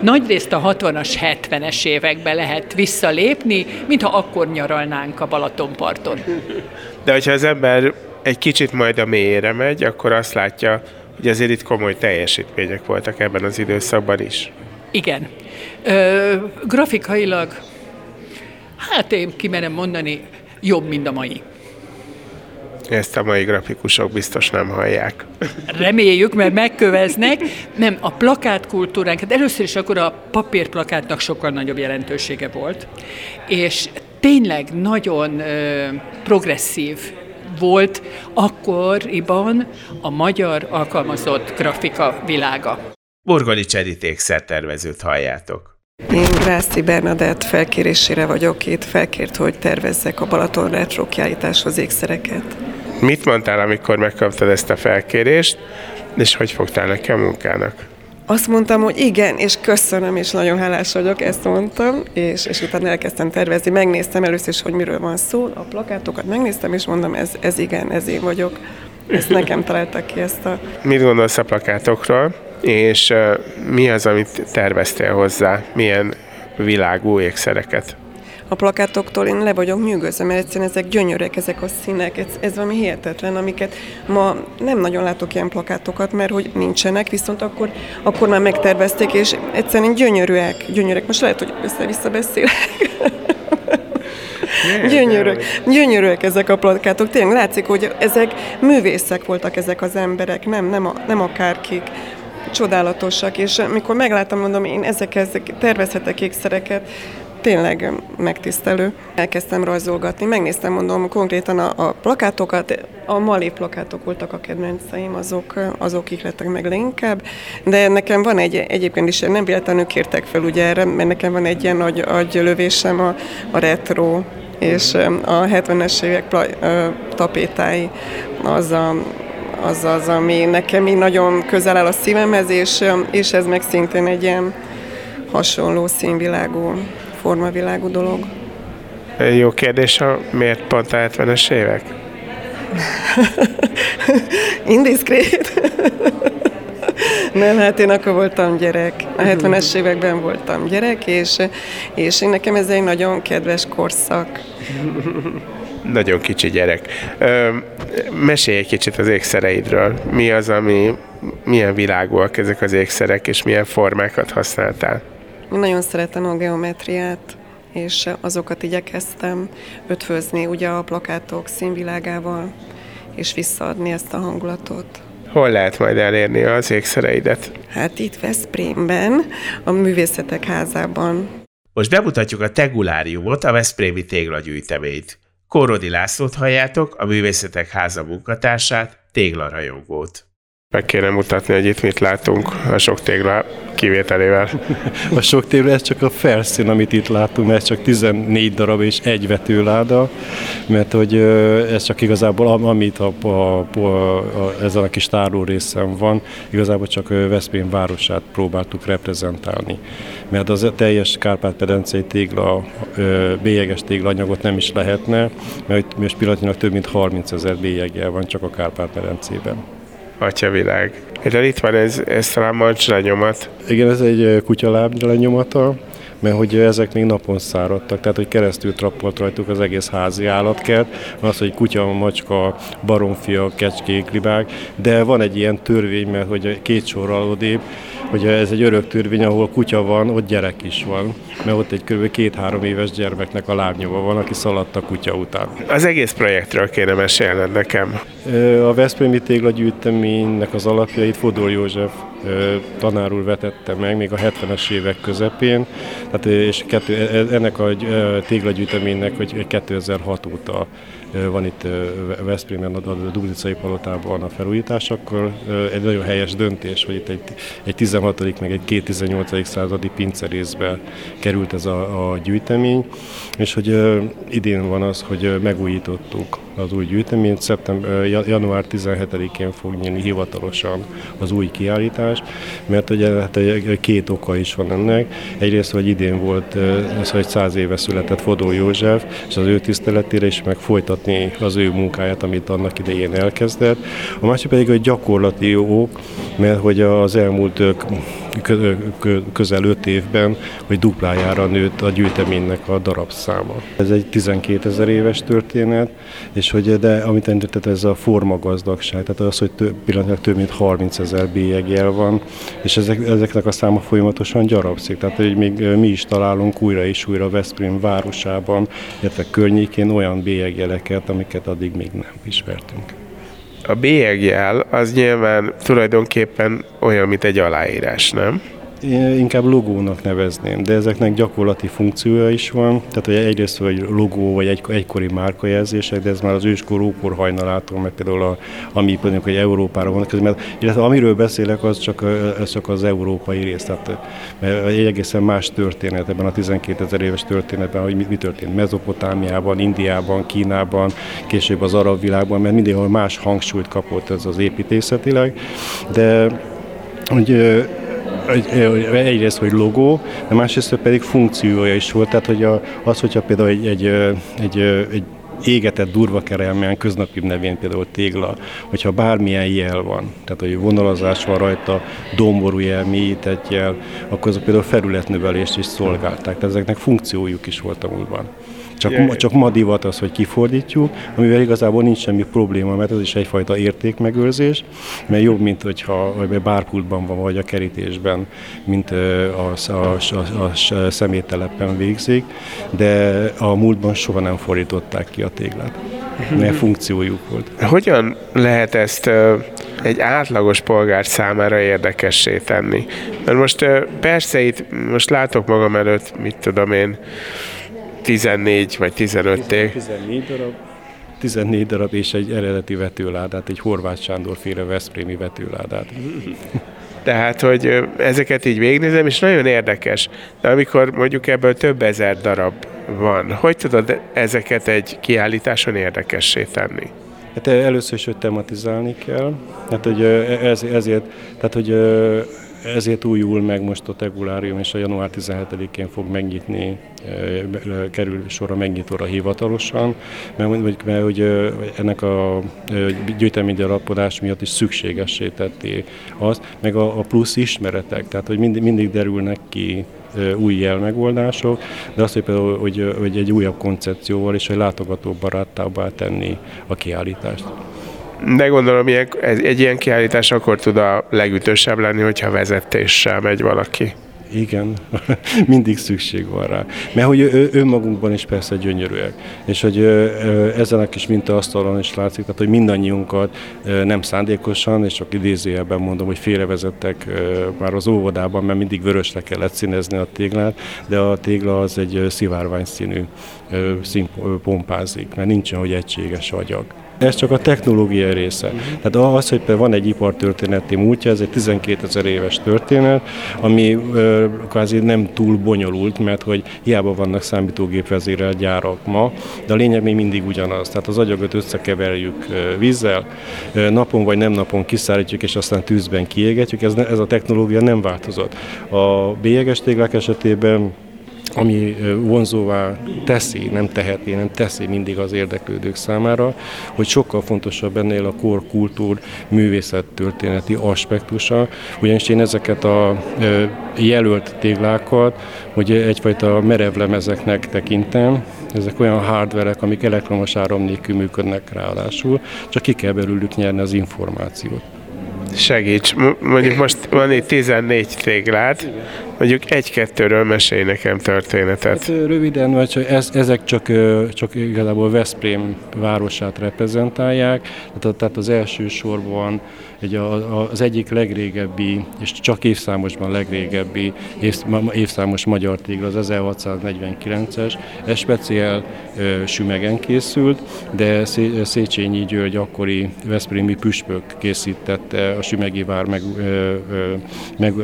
nagyrészt a 60-as, 70-es évekbe lehet visszalépni, mintha akkor nyaralnánk a Balatonparton. De hogyha az ember egy kicsit majd a mélyére megy, akkor azt látja, hogy azért itt komoly teljesítmények voltak ebben az időszakban is. Igen. Ö, grafikailag, hát én kimerem mondani, jobb, mint a mai. Ezt a mai grafikusok biztos nem hallják. Reméljük, mert megköveznek. Nem, a plakátkultúránk, hát először is akkor a papírplakátnak sokkal nagyobb jelentősége volt, és tényleg nagyon ö, progresszív volt akkoriban a magyar alkalmazott grafika világa. Burgoli Cseriték szertervezőt halljátok. Én Grászi Bernadett felkérésére vagyok itt, felkért, hogy tervezzek a Balaton retro kiállításhoz ékszereket. Mit mondtál, amikor megkaptad ezt a felkérést, és hogy fogtál neki a munkának? Azt mondtam, hogy igen, és köszönöm, és nagyon hálás vagyok, ezt mondtam, és, és utána elkezdtem tervezni. Megnéztem először is, hogy miről van szó, a plakátokat megnéztem, és mondom, ez, ez igen, ez én vagyok. Ezt nekem találtak ki ezt a... Mit gondolsz a plakátokról, és mi az, amit terveztél hozzá? Milyen világú ékszereket? A plakátoktól én le vagyok nyűgözve, mert egyszerűen ezek gyönyörek, ezek a színek, ez, ez valami hihetetlen, amiket ma nem nagyon látok ilyen plakátokat, mert hogy nincsenek, viszont akkor, akkor már megtervezték, és egyszerűen gyönyörűek, gyönyörűek. Most lehet, hogy össze-vissza beszélek. Gyönyörűek, gyönyörűek ezek a plakátok. Tényleg látszik, hogy ezek művészek voltak ezek az emberek, nem, nem, a, nem akárkik csodálatosak, és mikor megláttam, mondom, én ezekhez tervezhetek ékszereket, tényleg megtisztelő. Elkezdtem rajzolgatni, megnéztem, mondom, konkrétan a, a plakátokat, a Mali plakátok voltak a kedvenceim, azok, azok ihlettek meg leginkább, de nekem van egy, egyébként is, nem véletlenül kértek fel ugye erre, mert nekem van egy ilyen nagy agylövésem a, a retro és a 70-es évek tapétái, az a az az, ami nekem így nagyon közel áll a szívemhez, és, és ez meg szintén egy ilyen hasonló színvilágú, formavilágú dolog. Jó kérdés, a miért pont a 70-es évek? Indiszkrét. Nem, hát én akkor voltam gyerek. A 70-es években voltam gyerek, és, és én nekem ez egy nagyon kedves korszak. Nagyon kicsi gyerek. Ö, mesélj egy kicsit az ékszereidről. Mi az, ami, milyen világúak ezek az ékszerek, és milyen formákat használtál? Nagyon szeretem a geometriát, és azokat igyekeztem ötvözni ugye a plakátok színvilágával, és visszaadni ezt a hangulatot. Hol lehet majd elérni az ékszereidet? Hát itt Veszprémben, a Művészetek Házában. Most bemutatjuk a Teguláriumot, a Veszprémi téglagyűjteményt. Korodi Lászlót halljátok, a Művészetek Háza munkatársát, téglarajongót. Meg kéne mutatni, hogy itt mit látunk a sok tégla kivételével. A sok tégla, ez csak a felszín, amit itt látunk, ez csak 14 darab és egy vetőláda, mert hogy ez csak igazából, amit a, a, a, a, ezen a kis tárló részen van, igazából csak Veszprém városát próbáltuk reprezentálni. Mert az teljes Kárpát-pedencei tégla, bélyeges téglanyagot nem is lehetne, mert most pillanatnyilag több mint 30 ezer bélyegel van csak a Kárpát-pedencében atyavilág. De itt van ez, ez talán mancs lenyomat. Igen, ez egy kutyaláb lenyomata, mert hogy ezek még napon száradtak, tehát hogy keresztül trappolt rajtuk az egész házi állatkert, az, hogy kutya, macska, baromfia, kecskék, libák, de van egy ilyen törvény, mert hogy két sorral odébb, hogy ez egy örök törvény, ahol kutya van, ott gyerek is van, mert ott egy kb. két-három éves gyermeknek a lábnyoma van, aki szaladt a kutya után. Az egész projektről kéne mesélned nekem. A Veszprémi téglagyűjteménynek az alapjait Fodor József tanár úr vetette meg még a 70-es évek közepén, tehát, és kettő, e, e, ennek a téglagyűjteménynek hogy 2006 óta van itt Veszprémen, a Dublicai palotában a felújítás, akkor egy nagyon helyes döntés, hogy itt egy, egy 16. meg egy 18. századi pincerészbe került ez a, a gyűjtemény, és hogy idén van az, hogy megújítottuk az új gyűjteményt. Szeptember, január 17-én fog nyílni hivatalosan az új kiállítás, mert ugye hát két oka is van ennek. Egyrészt, hogy idén volt, ez, hogy száz éve született Fodó József, és az ő tiszteletére is meg folytatni az ő munkáját, amit annak idején elkezdett. A másik pedig a gyakorlati ok, mert hogy az elmúlt közel öt évben, hogy duplájára nőtt a gyűjteménynek a darabszáma. Ez egy 12 ezer éves történet, és hogy de amit említett, ez a formagazdagság, tehát az, hogy több, pillanatnyilag több mint 30 ezer bélyegél van, és ezek, ezeknek a száma folyamatosan gyarapszik, tehát hogy még mi is találunk újra és újra Veszprém városában, illetve környékén olyan bélyegjeleket, amiket addig még nem ismertünk. A bélyegjel az nyilván tulajdonképpen olyan, mint egy aláírás, nem? Inkább logónak nevezném, de ezeknek gyakorlati funkciója is van. Tehát hogy egyrészt hogy logó vagy egy, egykori márkajelzések, de ez már az őskor ókor hajnalától, meg például a, ami mondjuk, hogy Európára van, mert, illetve amiről beszélek, az csak, ez csak az európai rész. Tehát mert egy egészen más történet ebben a 12 ezer éves történetben, hogy mi, mi történt Mezopotámiában, Indiában, Kínában, később az arab világban, mert mindenhol más hangsúlyt kapott ez az építészetileg, de hogy egyrészt, hogy logó, de másrészt pedig funkciója is volt, tehát hogy az, hogyha például egy, egy, egy, egy égetett durva kerelmén, köznapi nevén például tégla, hogyha bármilyen jel van, tehát hogy vonalazás van rajta, domború jel, mélyített jel, akkor az például felületnövelést is szolgálták, tehát ezeknek funkciójuk is volt a múltban. Csak, ma, csak ma divat az, hogy kifordítjuk, amivel igazából nincs semmi probléma, mert ez is egyfajta értékmegőrzés, mert jobb, mint hogyha vagy bárpultban van, vagy a kerítésben, mint a, a, a, a szeméttelepen végzik, de a múltban soha nem fordították ki a téglát, mert funkciójuk volt. Hogyan lehet ezt egy átlagos polgár számára érdekessé tenni? Mert most persze itt, most látok magam előtt, mit tudom én, 14 vagy 15 tég. 14 darab. 14 darab és egy eredeti vetőládát, egy Horváth Sándor féle Veszprémi vetőládát. Tehát, hogy ezeket így végnézem, és nagyon érdekes. De amikor mondjuk ebből több ezer darab van, hogy tudod ezeket egy kiállításon érdekessé tenni? Hát először is, hogy tematizálni kell, hát, hogy ez, ezért, tehát, hogy ezért újul meg most a tegulárium, és a január 17-én fog megnyitni, kerül sor a megnyitóra hivatalosan, mert, mert hogy ennek a gyűjteménygyarapodás miatt is szükségessé tetté az, meg a, a plusz ismeretek, tehát hogy mindig, mindig derülnek ki új jelmegoldások, de azt, hogy, például, hogy, hogy egy újabb koncepcióval és egy látogatóbaráttabbá tenni a kiállítást. De gondolom, ilyen, egy ilyen kiállítás akkor tud a legütősebb lenni, hogyha vezetéssel megy valaki. Igen, mindig szükség van rá. Mert hogy önmagunkban is persze gyönyörűek. És hogy ezen a kis mintaasztalon is látszik, tehát hogy mindannyiunkat nem szándékosan, és csak idézőjelben mondom, hogy félrevezettek már az óvodában, mert mindig vörösre kellett színezni a téglát, de a tégla az egy szivárvány színű szín pompázik, mert nincsen, hogy egységes agyag. Ez csak a technológia része. Tehát az, hogy van egy ipartörténeti múltja, ez egy 12 ezer éves történet, ami ö, kvázi nem túl bonyolult, mert hogy hiába vannak számítógép vezérelt gyárak ma, de a lényeg még mindig ugyanaz. Tehát az agyagot összekeverjük vízzel, napon vagy nem napon kiszállítjuk, és aztán tűzben kiégetjük. Ez, ez a technológia nem változott. A bélyeges téglák esetében ami vonzóvá teszi, nem teheti, nem teszi mindig az érdeklődők számára, hogy sokkal fontosabb ennél a kor, kultúr, művészet történeti aspektusa, ugyanis én ezeket a jelölt téglákat, hogy egyfajta merevlemezeknek tekintem, ezek olyan hardverek, amik elektromos áram nélkül működnek ráadásul, csak ki kell belőlük nyerni az információt. Segíts, mondjuk most van itt 14 téglát, mondjuk egy-kettőről mesélj nekem történetet. Hát, röviden, vagy hogy ez, ezek csak, csak igazából Veszprém városát reprezentálják, tehát az első sorban egy, az egyik legrégebbi, és csak évszámosban legrégebbi évszámos magyar tégla, az 1649-es, ez speciál sümegen készült, de Széchenyi György akkori Veszprémi püspök készítette a sümegi vár meg, meg,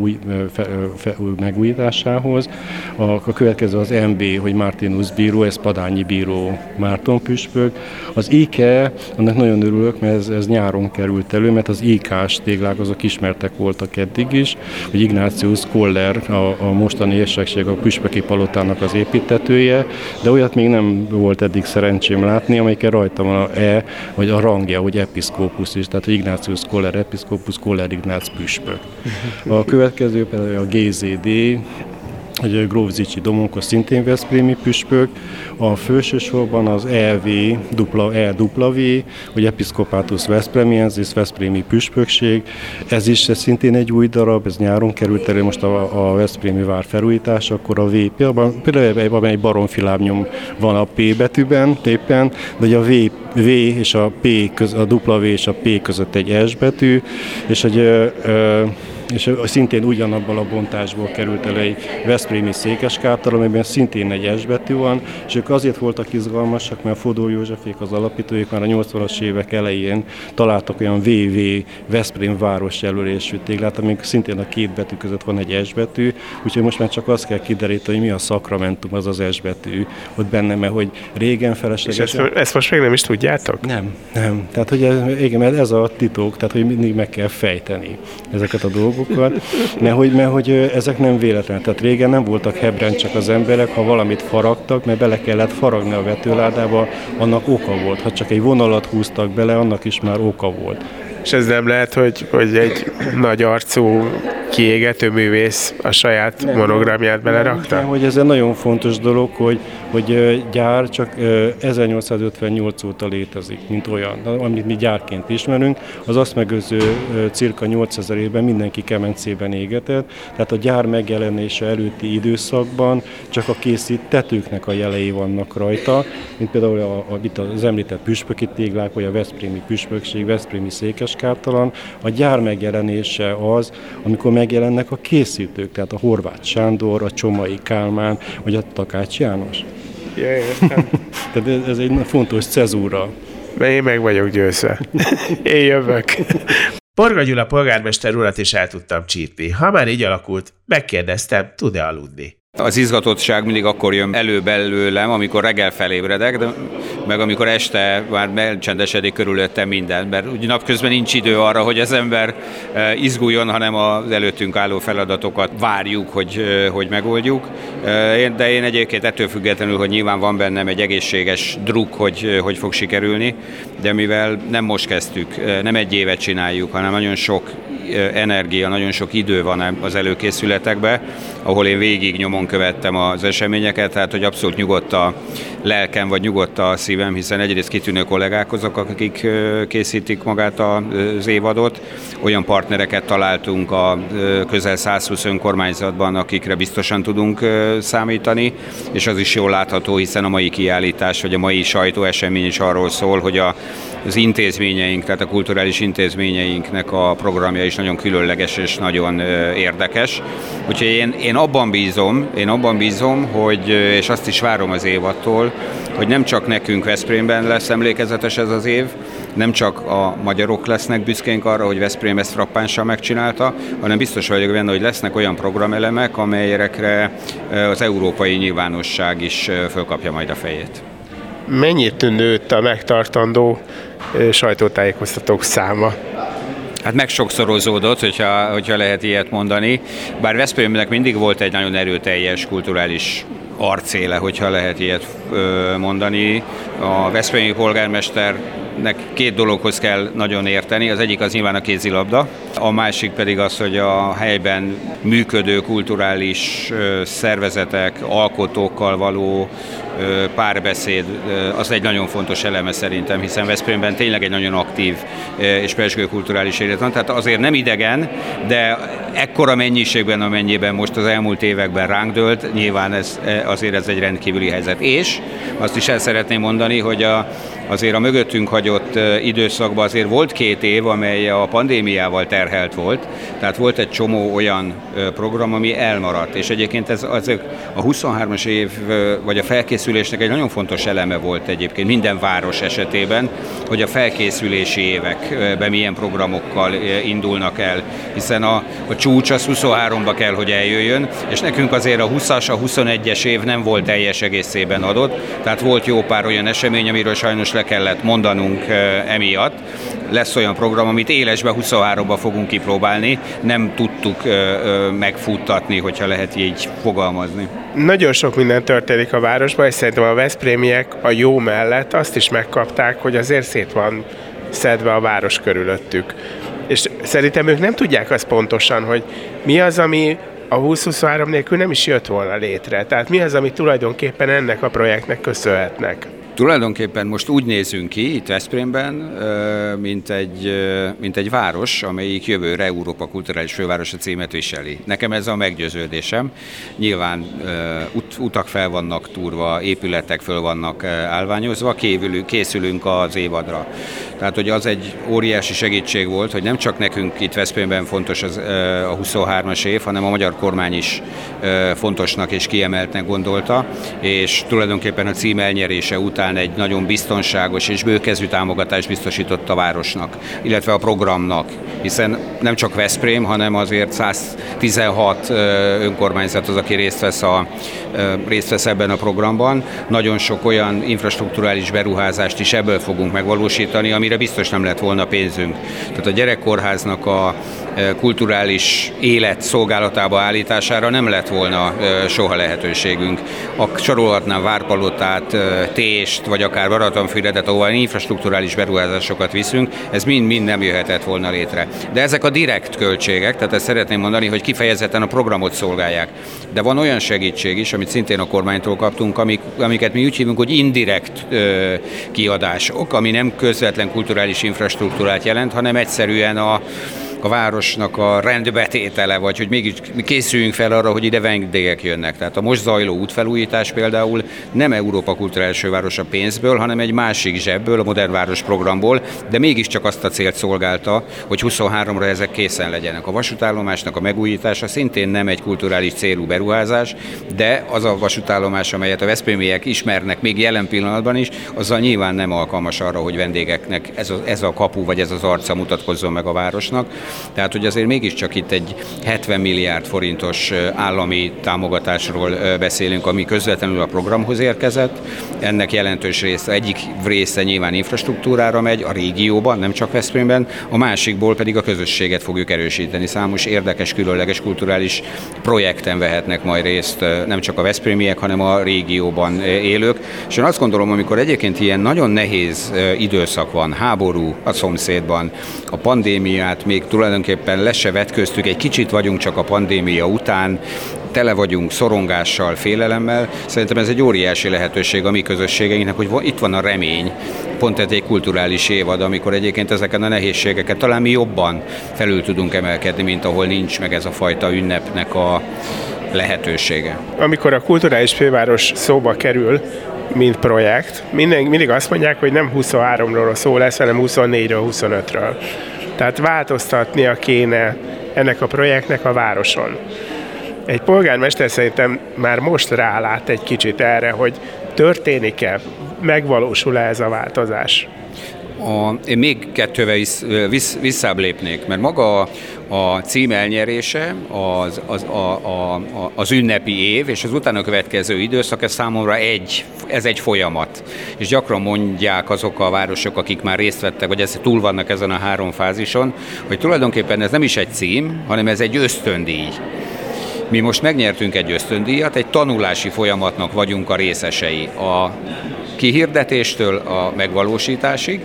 új, fe, fe, megújításához. A, a következő az MB, hogy Martinus bíró, ez Padányi bíró Márton püspök. Az IKE, annak nagyon örülök, mert ez, ez nyáron került elő, mert az IK-s téglák azok ismertek voltak eddig is, hogy Ignácius Koller, a, a mostani érsekség, a püspöki palotának az építetője, de olyat még nem volt eddig szerencsém látni, amelyikkel rajta van a E, vagy a rangja, hogy episzkópusz is, tehát Ignácius Koller episzkópusz, Koller Ignác püspök. A következő például a GZD, hogy Grófzicsi Domonko szintén Veszprémi püspök, a fősősorban az EV, dupla, E V, hogy Episcopátus Veszpremiensis, Veszprémi püspökség, ez is ez szintén egy új darab, ez nyáron került elő most a, a Veszprémi vár felújítása, akkor a V, például, például egy baromfilábnyom van a P betűben éppen, de a V, v és a P, köz, a V és a P között egy S betű, és hogy ö, ö, és szintén ugyanabban a bontásból került elő egy Veszprémi székeskártal, amiben szintén egy S betű van, és ők azért voltak izgalmasak, mert Fodor Józsefék az alapítóik már a 80-as évek elején találtak olyan VV Veszprém város jelölésű téglát, amik szintén a két betű között van egy S betű, úgyhogy most már csak azt kell kideríteni, hogy mi a szakramentum az az S betű ott benne, mert hogy régen felesleges. És ezt, ezt most még nem is tudjátok? Nem, nem. Tehát, hogy ez, igen, mert ez a titok, tehát, hogy mindig meg kell fejteni ezeket a dolgokat dolgokat, mert hogy, mert hogy ezek nem véletlen. Tehát régen nem voltak hebren csak az emberek, ha valamit faragtak, mert bele kellett faragni a vetőládába, annak oka volt. Ha csak egy vonalat húztak bele, annak is már oka volt. És ez nem lehet, hogy, hogy egy nagy arcú kiégető művész a saját nem, monogramját belerakta? Nem, hogy ez egy nagyon fontos dolog, hogy, hogy gyár csak 1858 óta létezik, mint olyan, amit mi gyárként ismerünk, az azt megőző cirka 8000 évben mindenki kemencében égetett, tehát a gyár megjelenése előtti időszakban csak a készít tetőknek a jelei vannak rajta, mint például a, a, itt az említett püspöki téglák, vagy a Veszprémi püspökség, Veszprémi székeskártalan. A gyár megjelenése az, amikor megjelennek a készítők, tehát a Horváth Sándor, a Csomai Kálmán, vagy a Takács János. Ja, értem. Tehát ez, ez egy fontos cezúra. Én meg vagyok győzve. Én jövök. Porga Gyula polgármester urat is el tudtam csípni. Ha már így alakult, megkérdeztem, tud-e aludni. Az izgatottság mindig akkor jön elő belőlem, amikor reggel felébredek, de meg amikor este már elcsendesedik körülöttem minden, mert úgy napközben nincs idő arra, hogy az ember e, izguljon, hanem az előttünk álló feladatokat várjuk, hogy, e, hogy megoldjuk. E, de én egyébként ettől függetlenül, hogy nyilván van bennem egy egészséges druk, hogy hogy fog sikerülni, de mivel nem most kezdtük, nem egy évet csináljuk, hanem nagyon sok energia, nagyon sok idő van az előkészületekbe, ahol én végig nyomon követtem az eseményeket, tehát hogy abszolút nyugodt a lelkem, vagy nyugodt a szívem, hiszen egyrészt kitűnő kollégák azok, akik készítik magát az évadot, olyan partnereket találtunk a közel 120 önkormányzatban, akikre biztosan tudunk számítani, és az is jól látható, hiszen a mai kiállítás, vagy a mai sajtóesemény is arról szól, hogy a, az intézményeink, tehát a kulturális intézményeinknek a programja is nagyon különleges és nagyon érdekes. Úgyhogy én, én abban bízom, én abban bízom, hogy, és azt is várom az évattól, hogy nem csak nekünk Veszprémben lesz emlékezetes ez az év, nem csak a magyarok lesznek büszkénk arra, hogy Veszprém ezt frappánsan megcsinálta, hanem biztos vagyok benne, hogy lesznek olyan programelemek, amelyekre az európai nyilvánosság is fölkapja majd a fejét. Mennyit nőtt a megtartandó sajtótájékoztatók száma? Hát meg sokszorozódott, hogyha, hogyha lehet ilyet mondani. Bár Veszprémnek mindig volt egy nagyon erőteljes kulturális arcéle, hogyha lehet ilyet mondani. A Veszprémi polgármesternek két dologhoz kell nagyon érteni. Az egyik az nyilván a kézilabda, a másik pedig az, hogy a helyben működő kulturális szervezetek, alkotókkal való párbeszéd az egy nagyon fontos eleme szerintem, hiszen Veszprémben tényleg egy nagyon aktív és pesgő kulturális élet van, tehát azért nem idegen, de ekkora mennyiségben, amennyiben most az elmúlt években ránk dőlt, nyilván ez, azért ez egy rendkívüli helyzet. És azt is el szeretném mondani, hogy a, azért a mögöttünk hagyott időszakban azért volt két év, amely a pandémiával terhelt volt, tehát volt egy csomó olyan program, ami elmaradt, és egyébként ez az, a 23-as év, vagy a felkészülésnek egy nagyon fontos eleme volt egyébként minden város esetében, hogy a felkészülési években milyen programokkal indulnak el, hiszen a, a csúcs az 23-ba kell, hogy eljöjjön, és nekünk azért a 20-as, a 21-es év nem volt teljes egészében adott, tehát volt jó pár olyan esemény, amiről sajnos le kellett mondanunk emiatt. Lesz olyan program, amit élesbe 23-ba fogunk kipróbálni, nem tudtuk megfuttatni, hogyha lehet így fogalmazni. Nagyon sok minden történik a városban, és szerintem a Veszprémiek a jó mellett azt is megkapták, hogy azért szét van szedve a város körülöttük. És szerintem ők nem tudják azt pontosan, hogy mi az, ami a 2023 nélkül nem is jött volna létre. Tehát mi az, amit tulajdonképpen ennek a projektnek köszönhetnek? Tulajdonképpen most úgy nézünk ki itt Veszprémben, mint egy, mint egy város, amelyik jövőre Európa Kulturális Fővárosa címet viseli. Nekem ez a meggyőződésem. Nyilván ut, utak fel vannak túrva, épületek föl vannak állványozva, kévülünk, készülünk az évadra. Tehát, hogy az egy óriási segítség volt, hogy nem csak nekünk itt Veszprémben fontos az, a 23-as év, hanem a magyar kormány is fontosnak és kiemeltnek gondolta, és tulajdonképpen a cím elnyerése után után egy nagyon biztonságos és bőkezű támogatást biztosított a városnak, illetve a programnak, hiszen nem csak Veszprém, hanem azért 116 önkormányzat az, aki részt vesz, a, részt vesz ebben a programban. Nagyon sok olyan infrastruktúrális beruházást is ebből fogunk megvalósítani, amire biztos nem lett volna pénzünk. Tehát a gyerekkórháznak a kulturális élet szolgálatába állítására nem lett volna soha lehetőségünk. A sorolhatnám Várpalotát, Tést, vagy akár Baratonfüredet, ahol infrastruktúrális beruházásokat viszünk, ez mind-mind nem jöhetett volna létre. De ezek a direkt költségek, tehát ezt szeretném mondani, hogy kifejezetten a programot szolgálják. De van olyan segítség is, amit szintén a kormánytól kaptunk, amik, amiket mi úgy hívunk, hogy indirekt ö, kiadások, ami nem közvetlen kulturális infrastruktúrát jelent, hanem egyszerűen a a városnak a rendbetétele, vagy hogy mégis készüljünk fel arra, hogy ide vendégek jönnek. Tehát a most zajló útfelújítás például nem Európa Kulturális Városa pénzből, hanem egy másik zsebből, a Modern Város programból, de mégiscsak azt a célt szolgálta, hogy 23-ra ezek készen legyenek. A vasútállomásnak a megújítása szintén nem egy kulturális célú beruházás, de az a vasútállomás, amelyet a Veszprémiek ismernek még jelen pillanatban is, azzal nyilván nem alkalmas arra, hogy vendégeknek ez a, ez a kapu vagy ez az arca mutatkozzon meg a városnak Tehát, hogy azért mégiscsak itt egy 70 milliárd forintos állami támogatásról beszélünk, ami közvetlenül a programhoz érkezett. Ennek jelentős része, egyik része nyilván infrastruktúrára megy a régióban, nem csak Veszprémben, a másikból pedig a közösséget fogjuk erősíteni. Számos érdekes, különleges kulturális projekten vehetnek majd részt nem csak a Veszprémiek, hanem a régióban élők. És én azt gondolom, amikor egyébként ilyen nagyon nehéz időszak van, háború a szomszédban, a pandémiát még tulajdonképpen le se vetköztük, egy kicsit vagyunk csak a pandémia után, tele vagyunk szorongással, félelemmel. Szerintem ez egy óriási lehetőség a mi közösségeinknek, hogy itt van a remény, pont egy kulturális évad, amikor egyébként ezeken a nehézségeket talán mi jobban felül tudunk emelkedni, mint ahol nincs meg ez a fajta ünnepnek a lehetősége. Amikor a kulturális főváros szóba kerül, mint projekt, minden, mindig azt mondják, hogy nem 23-ról szó lesz, hanem 24-ről, 25-ről. Tehát változtatnia kéne ennek a projektnek a városon. Egy polgármester szerintem már most rálát egy kicsit erre, hogy történik-e, megvalósul-e ez a változás. A, én még kettővel vissz, vissz, visszább mert maga a, a cím elnyerése, az, az, a, a, az ünnepi év, és az utána következő időszak, ez számomra egy, ez egy folyamat. És gyakran mondják azok a városok, akik már részt vettek, vagy ez túl vannak ezen a három fázison, hogy tulajdonképpen ez nem is egy cím, hanem ez egy ösztöndíj. Mi most megnyertünk egy ösztöndíjat, egy tanulási folyamatnak vagyunk a részesei. A kihirdetéstől a megvalósításig,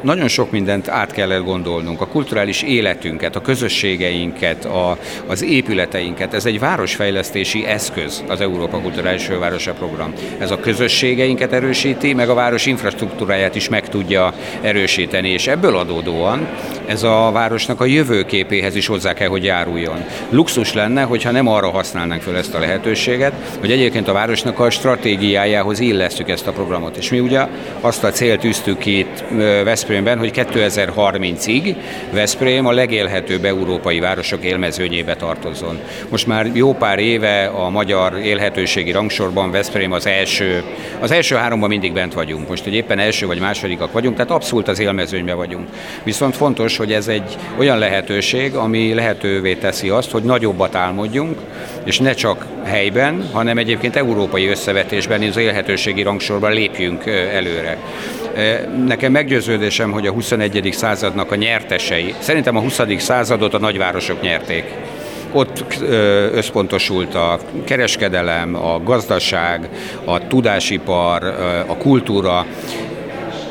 nagyon sok mindent át kellett gondolnunk, a kulturális életünket, a közösségeinket, a, az épületeinket. Ez egy városfejlesztési eszköz, az Európa Kulturális Fővárosa Program. Ez a közösségeinket erősíti, meg a város infrastruktúráját is meg tudja erősíteni, és ebből adódóan ez a városnak a jövőképéhez is hozzá kell, hogy járuljon. Luxus lenne, hogyha nem arra használnánk fel ezt a lehetőséget, hogy egyébként a városnak a stratégiájához illesztjük ezt a programot. És mi ugye azt a célt tűztük ki itt Veszprémben, hogy 2030-ig Veszprém a legélhetőbb európai városok élmezőnyébe tartozzon. Most már jó pár éve a magyar élhetőségi rangsorban Veszprém az első, az első háromban mindig bent vagyunk. Most, hogy éppen első vagy másodikak vagyunk, tehát abszolút az élmezőnybe vagyunk. Viszont fontos, hogy ez egy olyan lehetőség, ami lehetővé teszi azt, hogy nagyobbat álmodjunk, és ne csak helyben, hanem egyébként európai összevetésben az élhetőségi rangsorban lépjünk előre. Nekem meggyőződésem, hogy a 21. századnak a nyertesei, szerintem a 20. századot a nagyvárosok nyerték ott összpontosult a kereskedelem, a gazdaság, a tudásipar, a kultúra,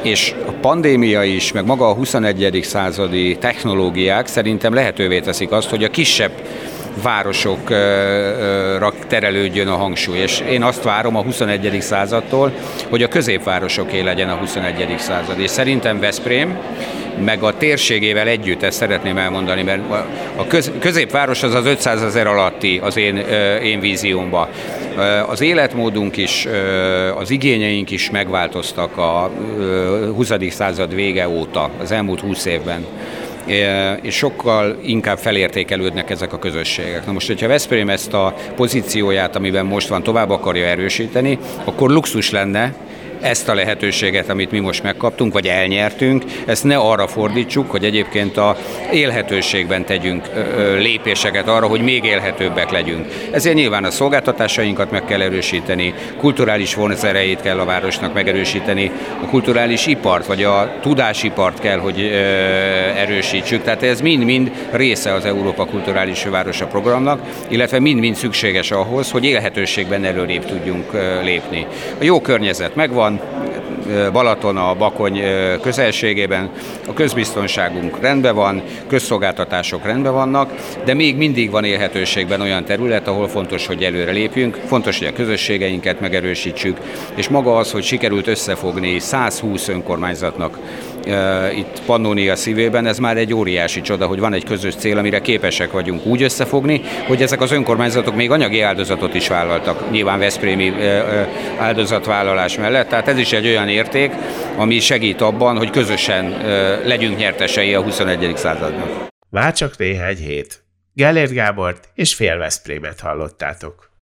és a pandémia is, meg maga a 21. századi technológiák szerintem lehetővé teszik azt, hogy a kisebb városokra terelődjön a hangsúly. És én azt várom a 21. századtól, hogy a középvárosoké legyen a 21. század. És szerintem Veszprém, meg a térségével együtt, ezt szeretném elmondani, mert a köz, középváros az az 500 ezer alatti az én, én víziómban. Az életmódunk is, az igényeink is megváltoztak a 20. század vége óta, az elmúlt 20 évben és sokkal inkább felértékelődnek ezek a közösségek. Na most, hogyha Veszprém ezt a pozícióját, amiben most van, tovább akarja erősíteni, akkor luxus lenne, ezt a lehetőséget, amit mi most megkaptunk, vagy elnyertünk, ezt ne arra fordítsuk, hogy egyébként a élhetőségben tegyünk lépéseket arra, hogy még élhetőbbek legyünk. Ezért nyilván a szolgáltatásainkat meg kell erősíteni, kulturális vonzereit kell a városnak megerősíteni, a kulturális ipart, vagy a tudásipart kell, hogy erősítsük. Tehát ez mind-mind része az Európa Kulturális Városa programnak, illetve mind-mind szükséges ahhoz, hogy élhetőségben előrébb tudjunk lépni. A jó környezet megvan, van, Balaton a Bakony közelségében, a közbiztonságunk rendben van, közszolgáltatások rendben vannak, de még mindig van élhetőségben olyan terület, ahol fontos, hogy előre lépjünk, fontos, hogy a közösségeinket megerősítsük, és maga az, hogy sikerült összefogni 120 önkormányzatnak itt Pannonia szívében, ez már egy óriási csoda, hogy van egy közös cél, amire képesek vagyunk úgy összefogni, hogy ezek az önkormányzatok még anyagi áldozatot is vállaltak, nyilván Veszprémi áldozatvállalás mellett, tehát ez is egy olyan érték, ami segít abban, hogy közösen legyünk nyertesei a 21. századnak. Már csak néhány hét. Gellért Gábort és fél Veszprémet hallottátok.